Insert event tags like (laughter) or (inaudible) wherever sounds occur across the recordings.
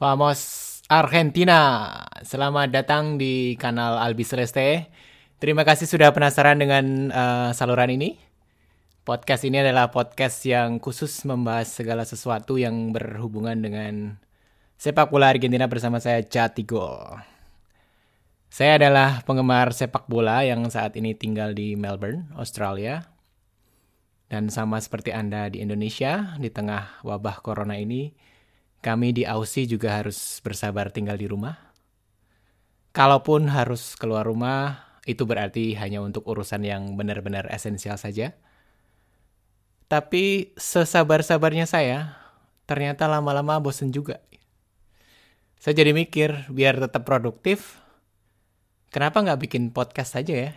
Famos Argentina. Selamat datang di kanal Albi Celeste. Terima kasih sudah penasaran dengan uh, saluran ini. Podcast ini adalah podcast yang khusus membahas segala sesuatu yang berhubungan dengan sepak bola Argentina bersama saya Jati Gol. Saya adalah penggemar sepak bola yang saat ini tinggal di Melbourne, Australia. Dan sama seperti Anda di Indonesia, di tengah wabah corona ini, kami di Aussie juga harus bersabar tinggal di rumah. Kalaupun harus keluar rumah, itu berarti hanya untuk urusan yang benar-benar esensial saja. Tapi sesabar-sabarnya saya, ternyata lama-lama bosen juga. Saya jadi mikir, biar tetap produktif, kenapa nggak bikin podcast saja ya?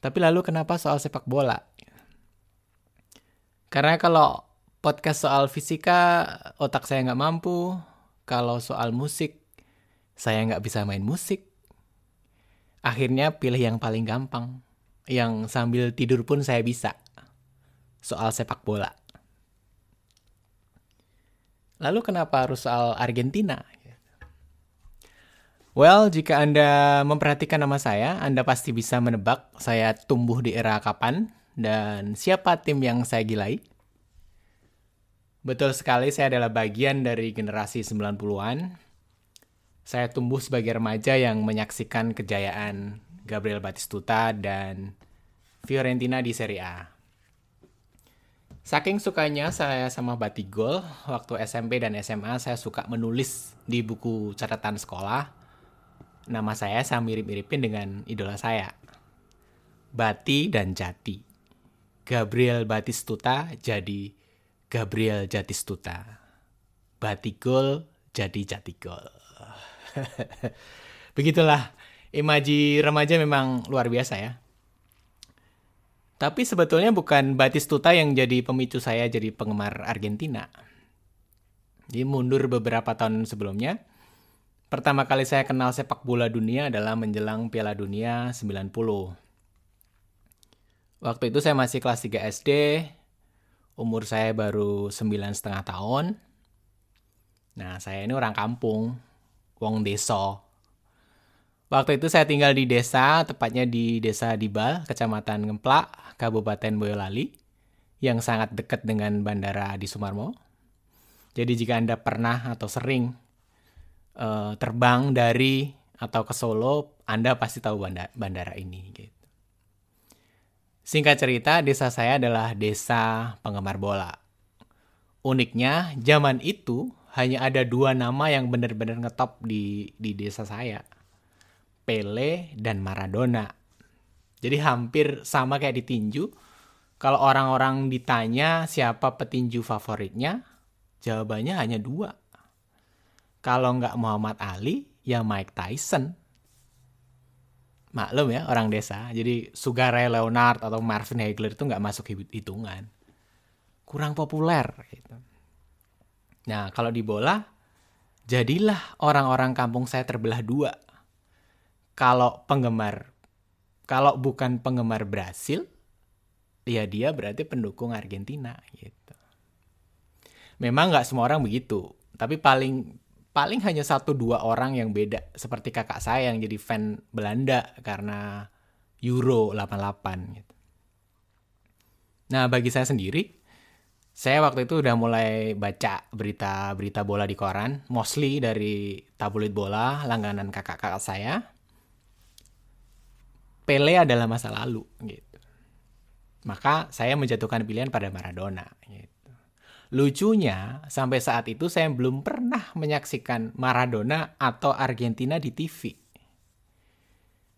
Tapi lalu kenapa soal sepak bola? Karena kalau podcast soal fisika, otak saya nggak mampu. Kalau soal musik, saya nggak bisa main musik. Akhirnya pilih yang paling gampang. Yang sambil tidur pun saya bisa. Soal sepak bola. Lalu kenapa harus soal Argentina? Well, jika Anda memperhatikan nama saya, Anda pasti bisa menebak saya tumbuh di era kapan dan siapa tim yang saya gilai. Betul sekali, saya adalah bagian dari generasi 90-an. Saya tumbuh sebagai remaja yang menyaksikan kejayaan Gabriel Batistuta dan Fiorentina di Serie A. Saking sukanya saya sama Batigol, waktu SMP dan SMA saya suka menulis di buku catatan sekolah. Nama saya saya mirip-miripin dengan idola saya. Bati dan Jati. Gabriel Batistuta jadi Gabriel Jatistuta. Batigol jadi Jatigol. (laughs) Begitulah, imaji remaja memang luar biasa ya. Tapi sebetulnya bukan Batistuta yang jadi pemicu saya jadi penggemar Argentina. Jadi mundur beberapa tahun sebelumnya, pertama kali saya kenal sepak bola dunia adalah menjelang Piala Dunia 90. Waktu itu saya masih kelas 3 SD, umur saya baru sembilan setengah tahun. Nah, saya ini orang kampung, wong desa. Waktu itu saya tinggal di desa, tepatnya di Desa Dibal, Kecamatan Ngemplak, Kabupaten Boyolali, yang sangat dekat dengan Bandara di Sumarmo. Jadi jika Anda pernah atau sering uh, terbang dari atau ke Solo, Anda pasti tahu bandara, bandara ini. Gitu. Singkat cerita, desa saya adalah desa penggemar bola. Uniknya, zaman itu hanya ada dua nama yang benar-benar ngetop di, di desa saya. Pele dan Maradona. Jadi hampir sama kayak di tinju. Kalau orang-orang ditanya siapa petinju favoritnya, jawabannya hanya dua. Kalau nggak Muhammad Ali, ya Mike Tyson maklum ya orang desa. Jadi Sugar Leonard atau Marvin Hagler itu nggak masuk hitungan. Kurang populer gitu. Nah kalau di bola, jadilah orang-orang kampung saya terbelah dua. Kalau penggemar, kalau bukan penggemar Brasil, ya dia berarti pendukung Argentina gitu. Memang nggak semua orang begitu, tapi paling paling hanya satu dua orang yang beda seperti kakak saya yang jadi fan Belanda karena Euro 88 gitu. Nah, bagi saya sendiri saya waktu itu udah mulai baca berita-berita bola di koran, mostly dari tabloid bola langganan kakak-kakak saya. Pele adalah masa lalu gitu. Maka saya menjatuhkan pilihan pada Maradona gitu. Lucunya, sampai saat itu saya belum pernah menyaksikan Maradona atau Argentina di TV.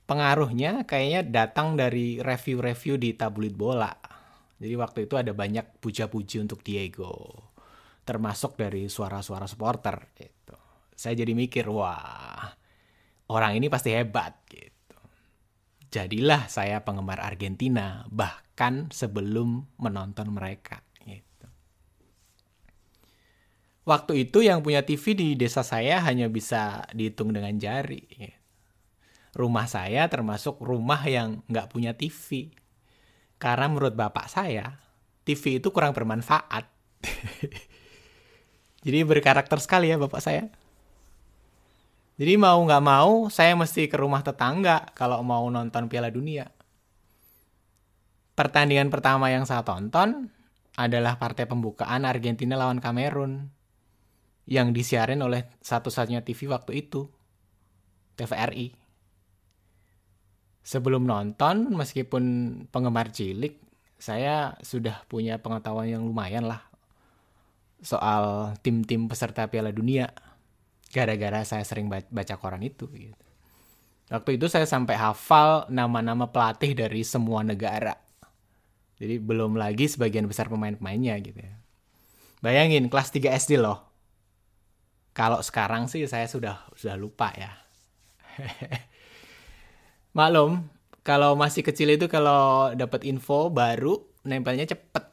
Pengaruhnya kayaknya datang dari review-review di tabloid bola. Jadi waktu itu ada banyak puja-puji untuk Diego. Termasuk dari suara-suara supporter gitu. Saya jadi mikir, wah, orang ini pasti hebat gitu. Jadilah saya penggemar Argentina bahkan sebelum menonton mereka. Waktu itu yang punya TV di desa saya hanya bisa dihitung dengan jari. Rumah saya termasuk rumah yang nggak punya TV. Karena menurut bapak saya, TV itu kurang bermanfaat. (laughs) Jadi berkarakter sekali ya bapak saya. Jadi mau nggak mau saya mesti ke rumah tetangga kalau mau nonton Piala Dunia. Pertandingan pertama yang saya tonton adalah partai pembukaan Argentina lawan Kamerun yang disiarin oleh satu-satunya TV waktu itu, TVRI. Sebelum nonton, meskipun penggemar cilik, saya sudah punya pengetahuan yang lumayan lah soal tim-tim peserta Piala Dunia. Gara-gara saya sering baca koran itu. Gitu. Waktu itu saya sampai hafal nama-nama pelatih dari semua negara. Jadi belum lagi sebagian besar pemain-pemainnya gitu ya. Bayangin kelas 3 SD loh. Kalau sekarang sih saya sudah sudah lupa ya. (laughs) Maklum, kalau masih kecil itu kalau dapat info baru nempelnya cepet.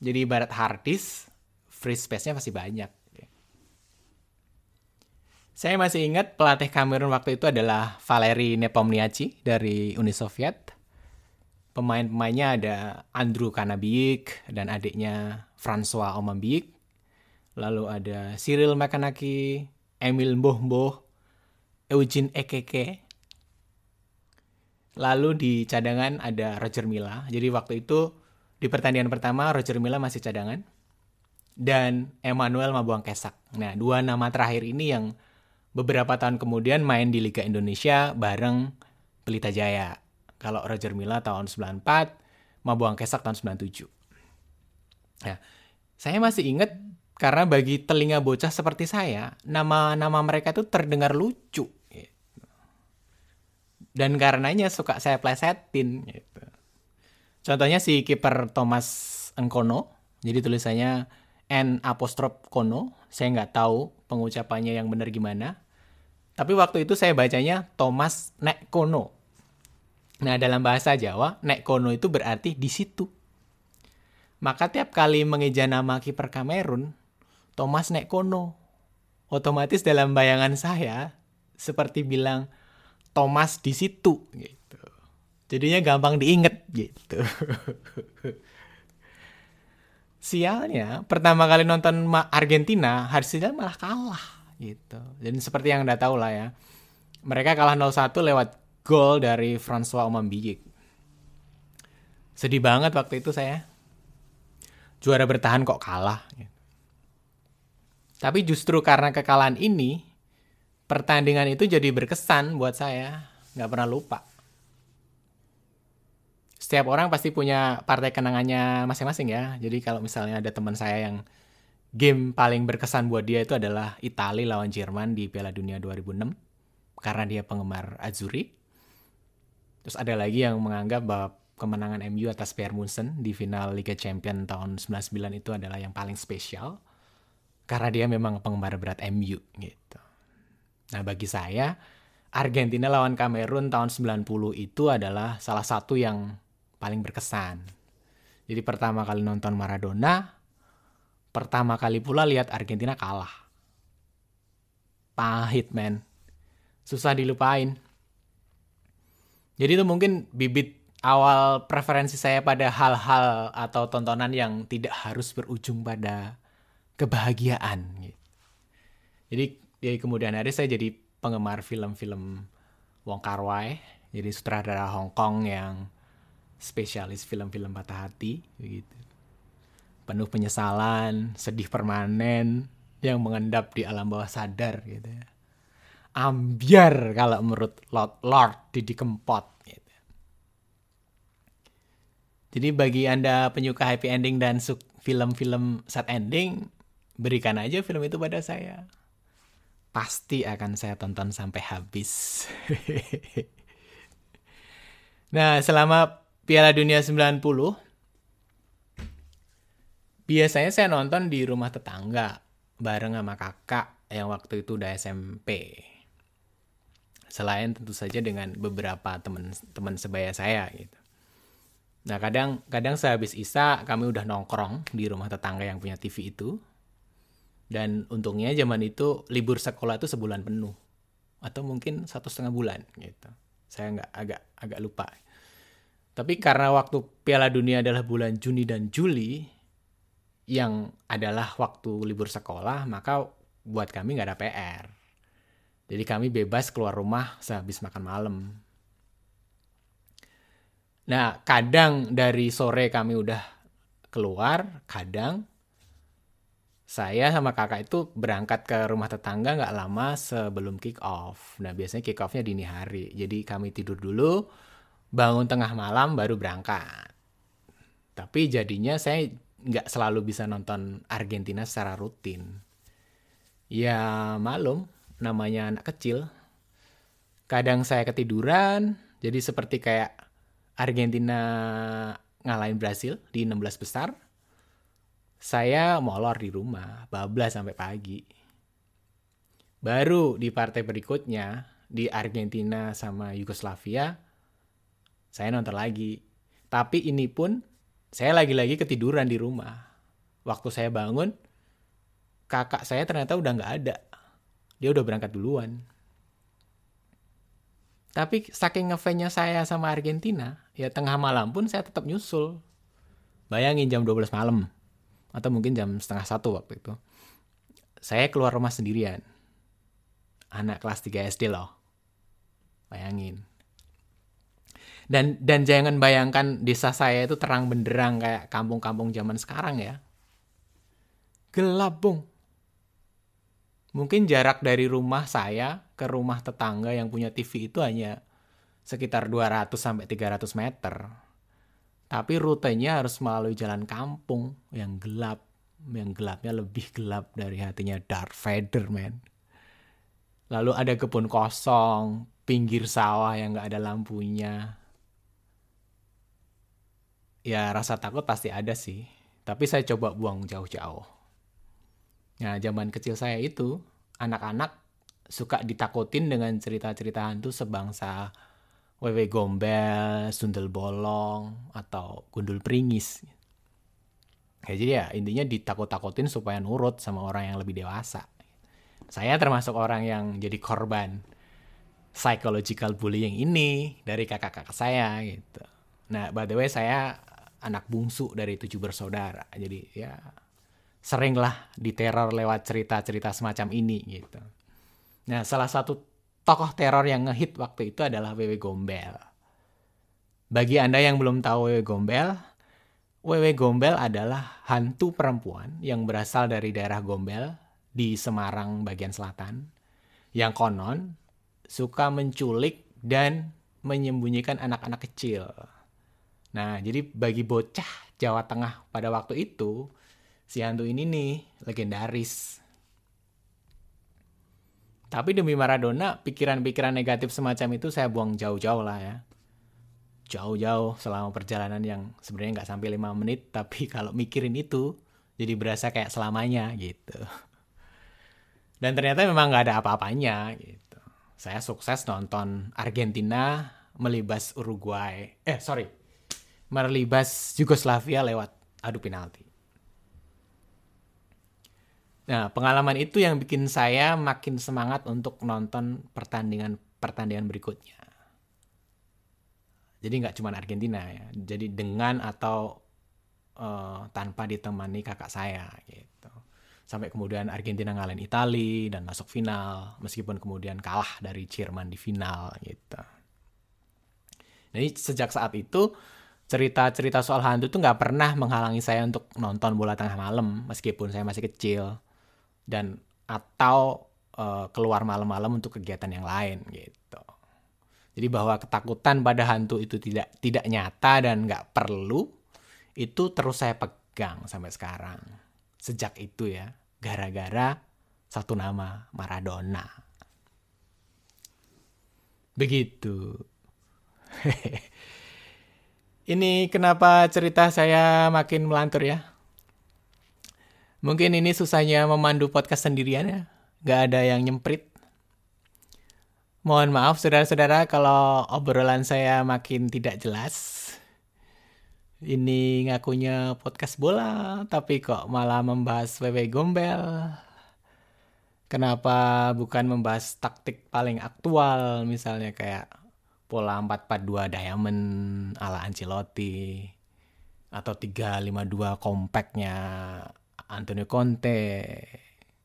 Jadi ibarat hard disk, free space-nya masih banyak. Saya masih ingat pelatih Kamerun waktu itu adalah Valeri Nepomniachtchi dari Uni Soviet. Pemain-pemainnya ada Andrew Kanabik dan adiknya François Omambik. Lalu ada Cyril Makanaki, Emil Mboh Eugene Ekeke, Lalu di cadangan ada Roger Milla. Jadi waktu itu di pertandingan pertama Roger Milla masih cadangan dan Emmanuel Mabuang Kesak. Nah, dua nama terakhir ini yang beberapa tahun kemudian main di Liga Indonesia bareng Pelita Jaya. Kalau Roger Milla tahun 94, Mabuang Kesak tahun 97. Nah, saya masih ingat karena bagi telinga bocah seperti saya, nama-nama mereka itu terdengar lucu dan karenanya suka saya plesetin gitu. Contohnya si kiper Thomas Engkono, jadi tulisannya N apostrof Kono, saya nggak tahu pengucapannya yang benar gimana. Tapi waktu itu saya bacanya Thomas Nek Kono. Nah dalam bahasa Jawa, Nek Kono itu berarti di situ. Maka tiap kali mengeja nama kiper Kamerun, Thomas Nek Kono. Otomatis dalam bayangan saya, seperti bilang, Thomas di situ gitu. Jadinya gampang diinget gitu. (laughs) Sialnya, pertama kali nonton Argentina, hasilnya malah kalah gitu. Dan seperti yang udah tahu lah ya. Mereka kalah 0-1 lewat gol dari François Omambiyik. Sedih banget waktu itu saya. Juara bertahan kok kalah. Gitu. Tapi justru karena kekalahan ini, pertandingan itu jadi berkesan buat saya. Nggak pernah lupa. Setiap orang pasti punya partai kenangannya masing-masing ya. Jadi kalau misalnya ada teman saya yang game paling berkesan buat dia itu adalah Italia lawan Jerman di Piala Dunia 2006 karena dia penggemar Azzurri. Terus ada lagi yang menganggap bahwa kemenangan MU atas Bayern Munchen di final Liga Champion tahun 99 itu adalah yang paling spesial karena dia memang penggemar berat MU gitu. Nah, bagi saya Argentina lawan Kamerun tahun 90 itu adalah salah satu yang paling berkesan. Jadi pertama kali nonton Maradona, pertama kali pula lihat Argentina kalah. Pahit, men. Susah dilupain. Jadi itu mungkin bibit awal preferensi saya pada hal-hal atau tontonan yang tidak harus berujung pada kebahagiaan. Gitu. Jadi di kemudian hari saya jadi penggemar film-film Wong Kar Wai jadi sutradara Hong Kong yang spesialis film-film patah hati begitu penuh penyesalan sedih permanen yang mengendap di alam bawah sadar gitu ya ambiar kalau menurut Lord Lord Didi Kempot gitu. jadi bagi anda penyuka happy ending dan film-film sad ending berikan aja film itu pada saya pasti akan saya tonton sampai habis. (laughs) nah, selama Piala Dunia 90 biasanya saya nonton di rumah tetangga bareng sama kakak yang waktu itu udah SMP. Selain tentu saja dengan beberapa teman-teman sebaya saya gitu. Nah, kadang kadang sehabis Isa kami udah nongkrong di rumah tetangga yang punya TV itu dan untungnya zaman itu libur sekolah itu sebulan penuh atau mungkin satu setengah bulan gitu saya nggak agak agak lupa tapi karena waktu Piala Dunia adalah bulan Juni dan Juli yang adalah waktu libur sekolah, maka buat kami nggak ada PR. Jadi kami bebas keluar rumah sehabis makan malam. Nah, kadang dari sore kami udah keluar, kadang saya sama kakak itu berangkat ke rumah tetangga nggak lama sebelum kick off. Nah biasanya kick offnya dini hari. Jadi kami tidur dulu, bangun tengah malam baru berangkat. Tapi jadinya saya nggak selalu bisa nonton Argentina secara rutin. Ya malum, namanya anak kecil. Kadang saya ketiduran, jadi seperti kayak Argentina ngalahin Brasil di 16 besar saya molor di rumah, bablas sampai pagi. Baru di partai berikutnya, di Argentina sama Yugoslavia, saya nonton lagi. Tapi ini pun, saya lagi-lagi ketiduran di rumah. Waktu saya bangun, kakak saya ternyata udah nggak ada. Dia udah berangkat duluan. Tapi saking ngefansnya saya sama Argentina, ya tengah malam pun saya tetap nyusul. Bayangin jam 12 malam atau mungkin jam setengah satu waktu itu. Saya keluar rumah sendirian. Anak kelas 3 SD loh. Bayangin. Dan dan jangan bayangkan desa saya itu terang benderang kayak kampung-kampung zaman sekarang ya. Gelap, Bung. Mungkin jarak dari rumah saya ke rumah tetangga yang punya TV itu hanya sekitar 200 sampai 300 meter tapi rutenya harus melalui jalan kampung yang gelap. Yang gelapnya lebih gelap dari hatinya Darth Vader, man. Lalu ada kebun kosong, pinggir sawah yang gak ada lampunya. Ya rasa takut pasti ada sih. Tapi saya coba buang jauh-jauh. Nah zaman kecil saya itu, anak-anak suka ditakutin dengan cerita-cerita hantu sebangsa wewe gombel, sundel bolong, atau gundul pringis. Ya, jadi ya intinya ditakut-takutin supaya nurut sama orang yang lebih dewasa. Saya termasuk orang yang jadi korban psychological bullying ini dari kakak-kakak saya gitu. Nah, by the way saya anak bungsu dari tujuh bersaudara. Jadi ya seringlah diteror lewat cerita-cerita semacam ini gitu. Nah, salah satu tokoh teror yang ngehit waktu itu adalah Wewe Gombel. Bagi Anda yang belum tahu Wewe Gombel, Wewe Gombel adalah hantu perempuan yang berasal dari daerah Gombel di Semarang bagian selatan, yang konon suka menculik dan menyembunyikan anak-anak kecil. Nah, jadi bagi bocah Jawa Tengah pada waktu itu, si hantu ini nih legendaris. Tapi demi Maradona, pikiran-pikiran negatif semacam itu saya buang jauh-jauh lah ya. Jauh-jauh selama perjalanan yang sebenarnya nggak sampai 5 menit, (laughs) tapi kalau mikirin itu, jadi berasa kayak selamanya gitu. Dan ternyata memang nggak ada apa-apanya gitu. Saya sukses nonton Argentina melibas Uruguay. Eh, sorry. Melibas Yugoslavia lewat adu penalti. Nah, pengalaman itu yang bikin saya makin semangat untuk nonton pertandingan-pertandingan berikutnya. Jadi nggak cuma Argentina ya. Jadi dengan atau uh, tanpa ditemani kakak saya gitu. Sampai kemudian Argentina ngalahin Italia dan masuk final, meskipun kemudian kalah dari Jerman di final gitu. Jadi sejak saat itu cerita-cerita soal hantu itu nggak pernah menghalangi saya untuk nonton bola tengah malam meskipun saya masih kecil dan atau uh, keluar malam-malam untuk kegiatan yang lain gitu. Jadi bahwa ketakutan pada hantu itu tidak tidak nyata dan nggak perlu itu terus saya pegang sampai sekarang. Sejak itu ya, gara-gara satu nama Maradona. Begitu. (laughs) Ini kenapa cerita saya makin melantur ya? Mungkin ini susahnya memandu podcast sendirian ya. Gak ada yang nyemprit. Mohon maaf saudara-saudara kalau obrolan saya makin tidak jelas. Ini ngakunya podcast bola, tapi kok malah membahas WW Gombel. Kenapa bukan membahas taktik paling aktual, misalnya kayak pola 442 Diamond ala Ancelotti atau 352 compactnya Antonio Conte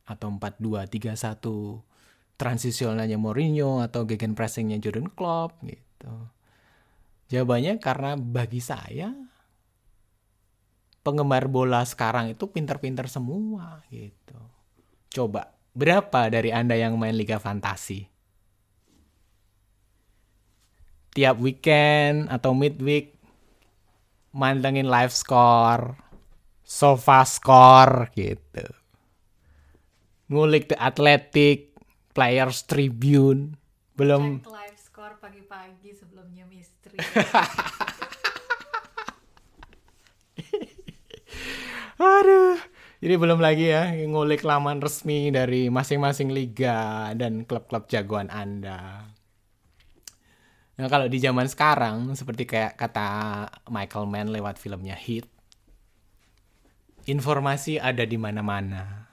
atau 4-2-3-1 transisionalnya Mourinho atau gegenpressingnya Jurgen Klopp gitu. Jawabannya karena bagi saya penggemar bola sekarang itu pinter-pinter semua gitu. Coba berapa dari Anda yang main Liga Fantasi? Tiap weekend atau midweek mantengin live score, sofa score gitu. Ngulik The Athletic, Players Tribune, belum Cek live score pagi-pagi sebelumnya misteri. (laughs) Aduh. Jadi belum lagi ya ngulik laman resmi dari masing-masing liga dan klub-klub jagoan Anda. Nah kalau di zaman sekarang seperti kayak kata Michael Mann lewat filmnya Hit, informasi ada di mana-mana.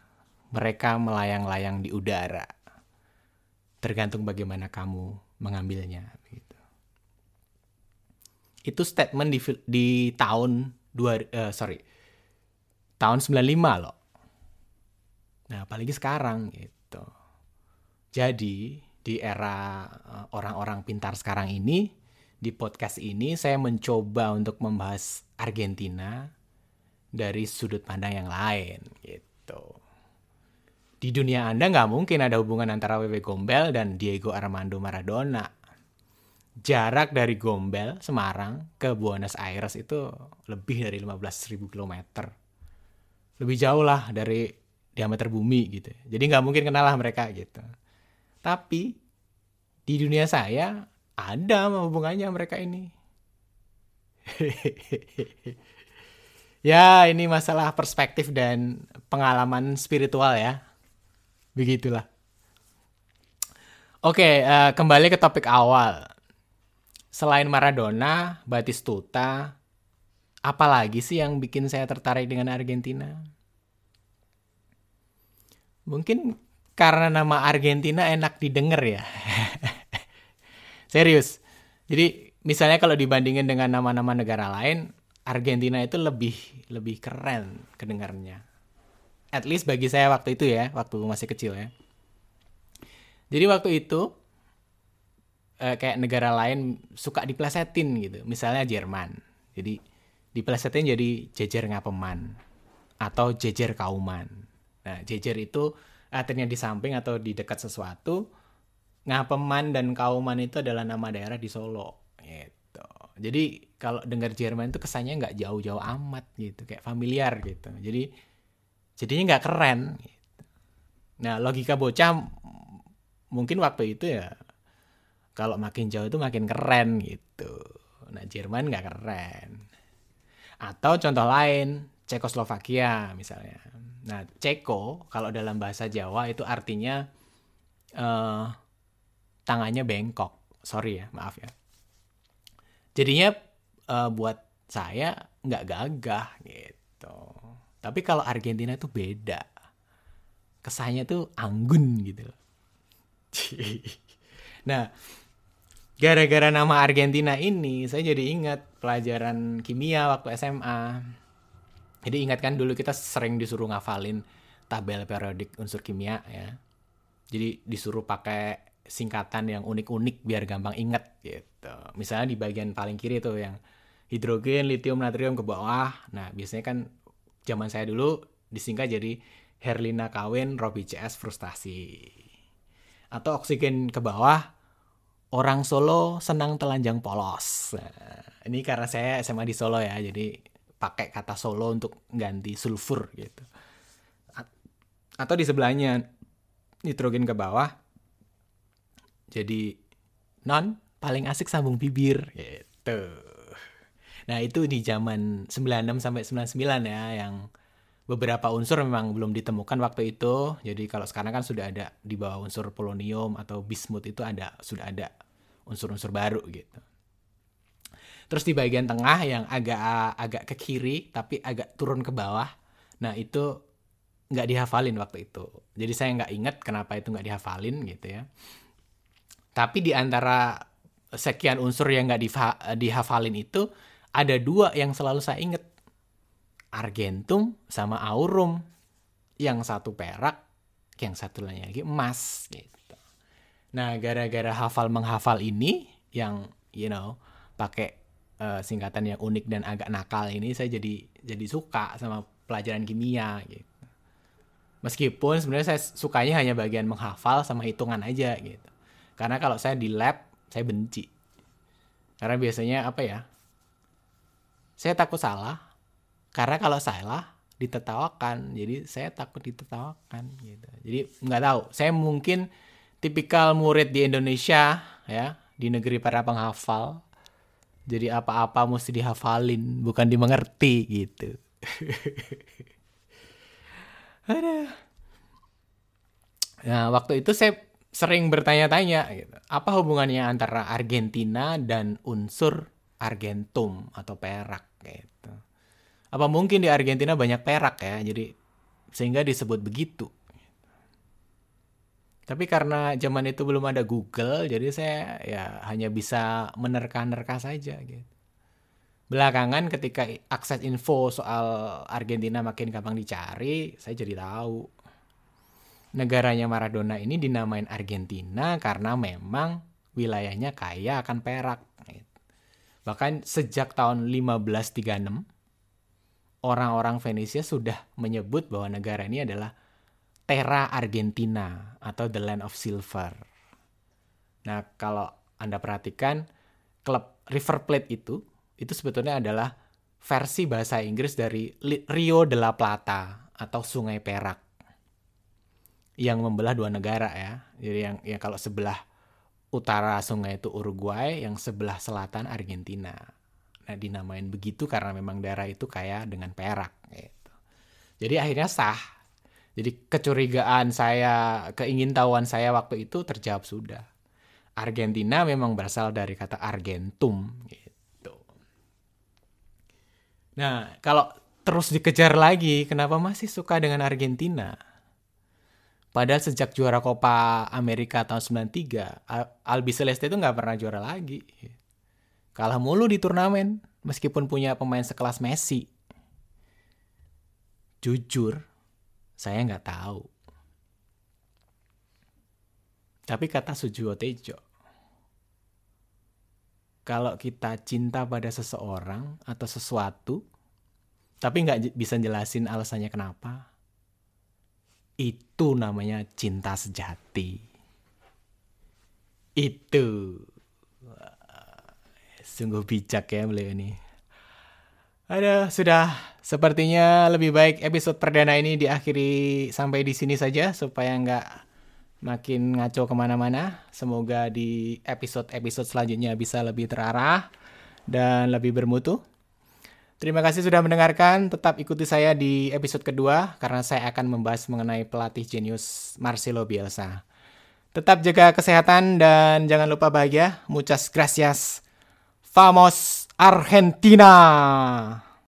Mereka melayang-layang di udara. Tergantung bagaimana kamu mengambilnya. Itu statement di, di tahun dua, eh, sorry tahun 95 loh. Nah, apalagi sekarang gitu. Jadi, di era eh, orang-orang pintar sekarang ini, di podcast ini saya mencoba untuk membahas Argentina dari sudut pandang yang lain gitu. Di dunia Anda nggak mungkin ada hubungan antara WW Gombel dan Diego Armando Maradona. Jarak dari Gombel, Semarang ke Buenos Aires itu lebih dari 15.000 kilometer lebih jauh lah dari diameter bumi gitu. Jadi nggak mungkin kenal lah mereka gitu. Tapi di dunia saya ada hubungannya mereka ini. (laughs) ya ini masalah perspektif dan pengalaman spiritual ya. Begitulah. Oke, eh, kembali ke topik awal. Selain Maradona, Batistuta, apalagi sih yang bikin saya tertarik dengan Argentina? Mungkin karena nama Argentina enak didengar ya. (laughs) Serius. Jadi misalnya kalau dibandingin dengan nama-nama negara lain, Argentina itu lebih lebih keren kedengarnya. At least bagi saya waktu itu ya, waktu masih kecil ya. Jadi waktu itu eh, kayak negara lain suka diplesetin gitu. Misalnya Jerman. Jadi diplesetin jadi jejer ngapeman atau jejer kauman. Nah, jejer itu artinya di samping atau di dekat sesuatu. Ngapeman dan kauman itu adalah nama daerah di Solo. Gitu. Jadi kalau dengar Jerman itu kesannya nggak jauh-jauh amat gitu, kayak familiar gitu. Jadi jadinya nggak keren. Gitu. Nah, logika bocah mungkin waktu itu ya kalau makin jauh itu makin keren gitu. Nah, Jerman nggak keren. Atau contoh lain, Cekoslovakia misalnya. Nah, Ceko kalau dalam bahasa Jawa itu artinya eh, tangannya bengkok. Sorry ya, maaf ya. Jadinya eh, buat saya nggak gagah gitu. Tapi kalau Argentina itu beda. Kesannya tuh anggun gitu. (laughs) nah, gara-gara nama Argentina ini saya jadi ingat pelajaran kimia waktu SMA. Jadi ingat kan dulu kita sering disuruh ngafalin tabel periodik unsur kimia ya. Jadi disuruh pakai singkatan yang unik-unik biar gampang inget gitu. Misalnya di bagian paling kiri tuh yang hidrogen, litium, natrium ke bawah. Nah, biasanya kan zaman saya dulu disingkat jadi Herlina kawin, Robi CS frustasi. Atau oksigen ke bawah, orang Solo senang telanjang polos. Nah, ini karena saya SMA di Solo ya, jadi pakai kata Solo untuk ganti sulfur gitu. Atau di sebelahnya nitrogen ke bawah, jadi non paling asik sambung bibir gitu. Nah itu di zaman 96 sampai 99 ya yang beberapa unsur memang belum ditemukan waktu itu. Jadi kalau sekarang kan sudah ada di bawah unsur polonium atau bismut itu ada sudah ada unsur-unsur baru gitu. Terus di bagian tengah yang agak agak ke kiri tapi agak turun ke bawah. Nah itu nggak dihafalin waktu itu. Jadi saya nggak ingat kenapa itu nggak dihafalin gitu ya. Tapi di antara sekian unsur yang nggak dihafalin itu ada dua yang selalu saya ingat. Argentum sama aurum. yang satu perak, yang satu lagi emas gitu. Nah, gara-gara hafal menghafal ini yang you know pakai uh, singkatan yang unik dan agak nakal ini saya jadi jadi suka sama pelajaran kimia gitu. Meskipun sebenarnya saya sukanya hanya bagian menghafal sama hitungan aja gitu. Karena kalau saya di lab saya benci. Karena biasanya apa ya? Saya takut salah. Karena kalau salah ditertawakan. Jadi saya takut ditertawakan gitu. Jadi nggak tahu. Saya mungkin tipikal murid di Indonesia ya, di negeri para penghafal. Jadi apa-apa mesti dihafalin, bukan dimengerti gitu. (laughs) Ada. Nah, waktu itu saya sering bertanya-tanya gitu. Apa hubungannya antara Argentina dan unsur Argentum atau perak gitu. Apa mungkin di Argentina banyak perak ya, jadi sehingga disebut begitu. Tapi karena zaman itu belum ada Google, jadi saya ya hanya bisa menerka-nerka saja gitu. Belakangan ketika akses info soal Argentina makin gampang dicari, saya jadi tahu negaranya Maradona ini dinamain Argentina karena memang wilayahnya kaya akan perak. Bahkan sejak tahun 1536, orang-orang Venesia sudah menyebut bahwa negara ini adalah Terra Argentina atau the land of silver. Nah, kalau Anda perhatikan, klub River Plate itu, itu sebetulnya adalah versi bahasa Inggris dari Rio de la Plata atau Sungai Perak yang membelah dua negara ya. Jadi yang ya kalau sebelah utara sungai itu Uruguay, yang sebelah selatan Argentina. Nah, dinamain begitu karena memang daerah itu kaya dengan perak gitu. Jadi akhirnya sah. Jadi kecurigaan saya, keingintahuan saya waktu itu terjawab sudah. Argentina memang berasal dari kata Argentum gitu. Nah, kalau terus dikejar lagi, kenapa masih suka dengan Argentina? Padahal sejak juara Copa Amerika tahun 93, Albi Celeste itu nggak pernah juara lagi. Kalah mulu di turnamen, meskipun punya pemain sekelas Messi. Jujur, saya nggak tahu. Tapi kata Sujiwo Tejo, kalau kita cinta pada seseorang atau sesuatu, tapi nggak bisa jelasin alasannya kenapa, itu namanya cinta sejati. Itu. Sungguh bijak ya beliau ini. Ada sudah sepertinya lebih baik episode perdana ini diakhiri sampai di sini saja supaya nggak makin ngaco ke mana-mana. Semoga di episode-episode selanjutnya bisa lebih terarah dan lebih bermutu. Terima kasih sudah mendengarkan. Tetap ikuti saya di episode kedua karena saya akan membahas mengenai pelatih jenius Marcelo Bielsa. Tetap jaga kesehatan dan jangan lupa bahagia. Muchas gracias. Vamos Argentina!